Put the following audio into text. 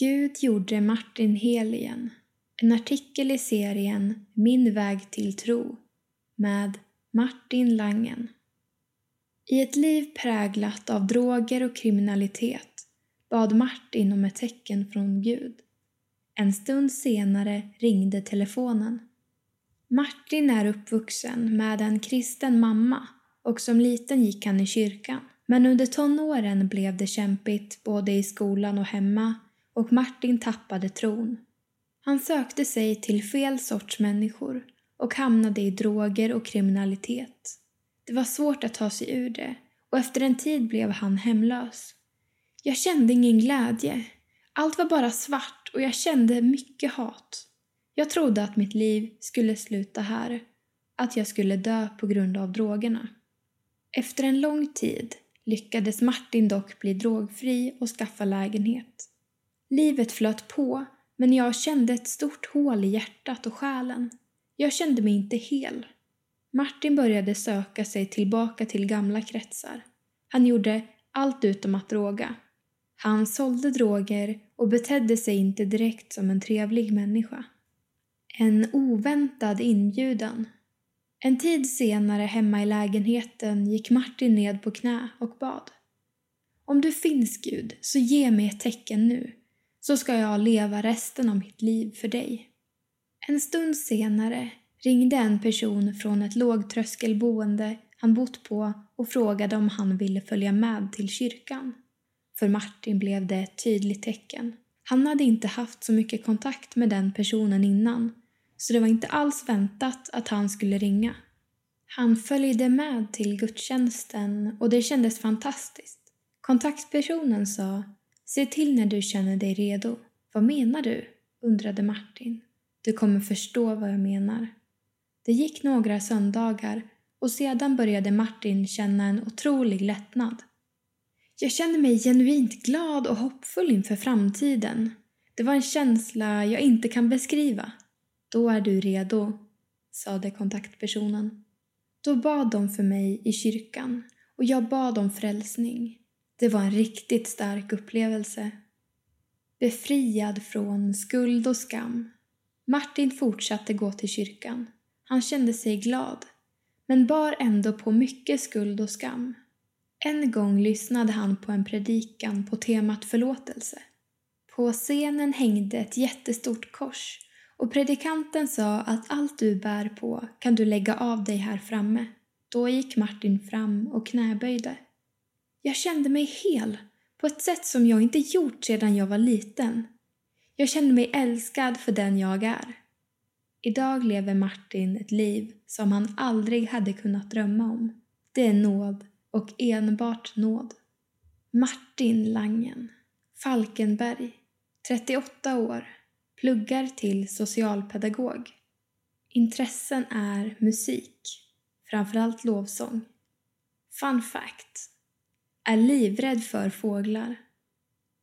Gud gjorde Martin hel igen. En artikel i serien Min väg till tro med Martin Langen. I ett liv präglat av droger och kriminalitet bad Martin om ett tecken från Gud. En stund senare ringde telefonen. Martin är uppvuxen med en kristen mamma och som liten gick han i kyrkan. Men under tonåren blev det kämpigt både i skolan och hemma och Martin tappade tron. Han sökte sig till fel sorts människor och hamnade i droger och kriminalitet. Det var svårt att ta sig ur det och efter en tid blev han hemlös. Jag kände ingen glädje. Allt var bara svart och jag kände mycket hat. Jag trodde att mitt liv skulle sluta här, att jag skulle dö på grund av drogerna. Efter en lång tid lyckades Martin dock bli drogfri och skaffa lägenhet. Livet flöt på, men jag kände ett stort hål i hjärtat och själen. Jag kände mig inte hel. Martin började söka sig tillbaka till gamla kretsar. Han gjorde allt utom att droga. Han sålde droger och betedde sig inte direkt som en trevlig människa. En oväntad inbjudan. En tid senare hemma i lägenheten gick Martin ned på knä och bad. Om du finns Gud, så ge mig ett tecken nu, så ska jag leva resten av mitt liv för dig. En stund senare ringde en person från ett lågtröskelboende han bott på och frågade om han ville följa med till kyrkan. För Martin blev det ett tydligt tecken. Han hade inte haft så mycket kontakt med den personen innan, så det var inte alls väntat att han skulle ringa. Han följde med till gudstjänsten och det kändes fantastiskt. Kontaktpersonen sa Se till när du känner dig redo. Vad menar du? undrade Martin. Du kommer förstå vad jag menar. Det gick några söndagar och sedan började Martin känna en otrolig lättnad. Jag kände mig genuint glad och hoppfull inför framtiden. Det var en känsla jag inte kan beskriva. Då är du redo, sade kontaktpersonen. Då bad de för mig i kyrkan och jag bad om frälsning. Det var en riktigt stark upplevelse. Befriad från skuld och skam. Martin fortsatte gå till kyrkan. Han kände sig glad, men bar ändå på mycket skuld och skam. En gång lyssnade han på en predikan på temat förlåtelse. På scenen hängde ett jättestort kors och predikanten sa att allt du bär på kan du lägga av dig här framme. Då gick Martin fram och knäböjde. Jag kände mig hel på ett sätt som jag inte gjort sedan jag var liten. Jag kände mig älskad för den jag är. Idag lever Martin ett liv som han aldrig hade kunnat drömma om. Det är nåd och enbart nåd. Martin Langen, Falkenberg, 38 år, pluggar till socialpedagog. Intressen är musik, framförallt lovsång. Fun fact. Är livrädd för fåglar.